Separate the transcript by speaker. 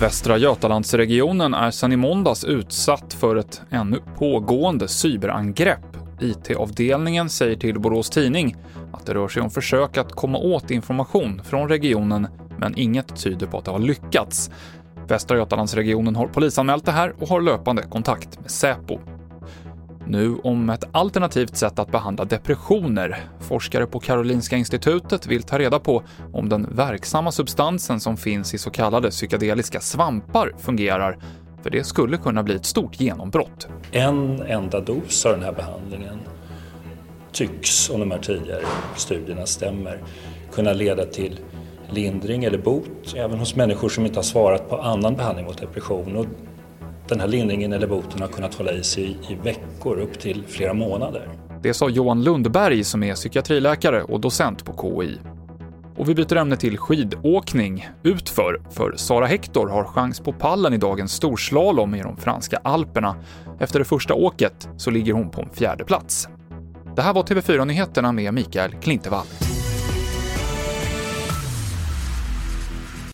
Speaker 1: Västra Götalandsregionen är sedan i måndags utsatt för ett ännu pågående cyberangrepp. IT-avdelningen säger till Borås Tidning att det rör sig om försök att komma åt information från regionen, men inget tyder på att det har lyckats. Västra Götalandsregionen har polisanmält det här och har löpande kontakt med Säpo. Nu om ett alternativt sätt att behandla depressioner. Forskare på Karolinska institutet vill ta reda på om den verksamma substansen som finns i så kallade psykedeliska svampar fungerar, för det skulle kunna bli ett stort genombrott.
Speaker 2: En enda dos av den här behandlingen tycks, om de här tidigare studierna stämmer, kunna leda till lindring eller bot även hos människor som inte har svarat på annan behandling mot depression. Och den här lindringen eller boten har kunnat hålla i sig i veckor upp till flera månader.
Speaker 1: Det sa Johan Lundberg som är psykiatriläkare och docent på KI. Och vi byter ämne till skidåkning utför, för Sara Hector har chans på pallen i dagens storslalom i de franska alperna. Efter det första åket så ligger hon på en fjärde plats. Det här var TV4-nyheterna med Mikael Klintevall.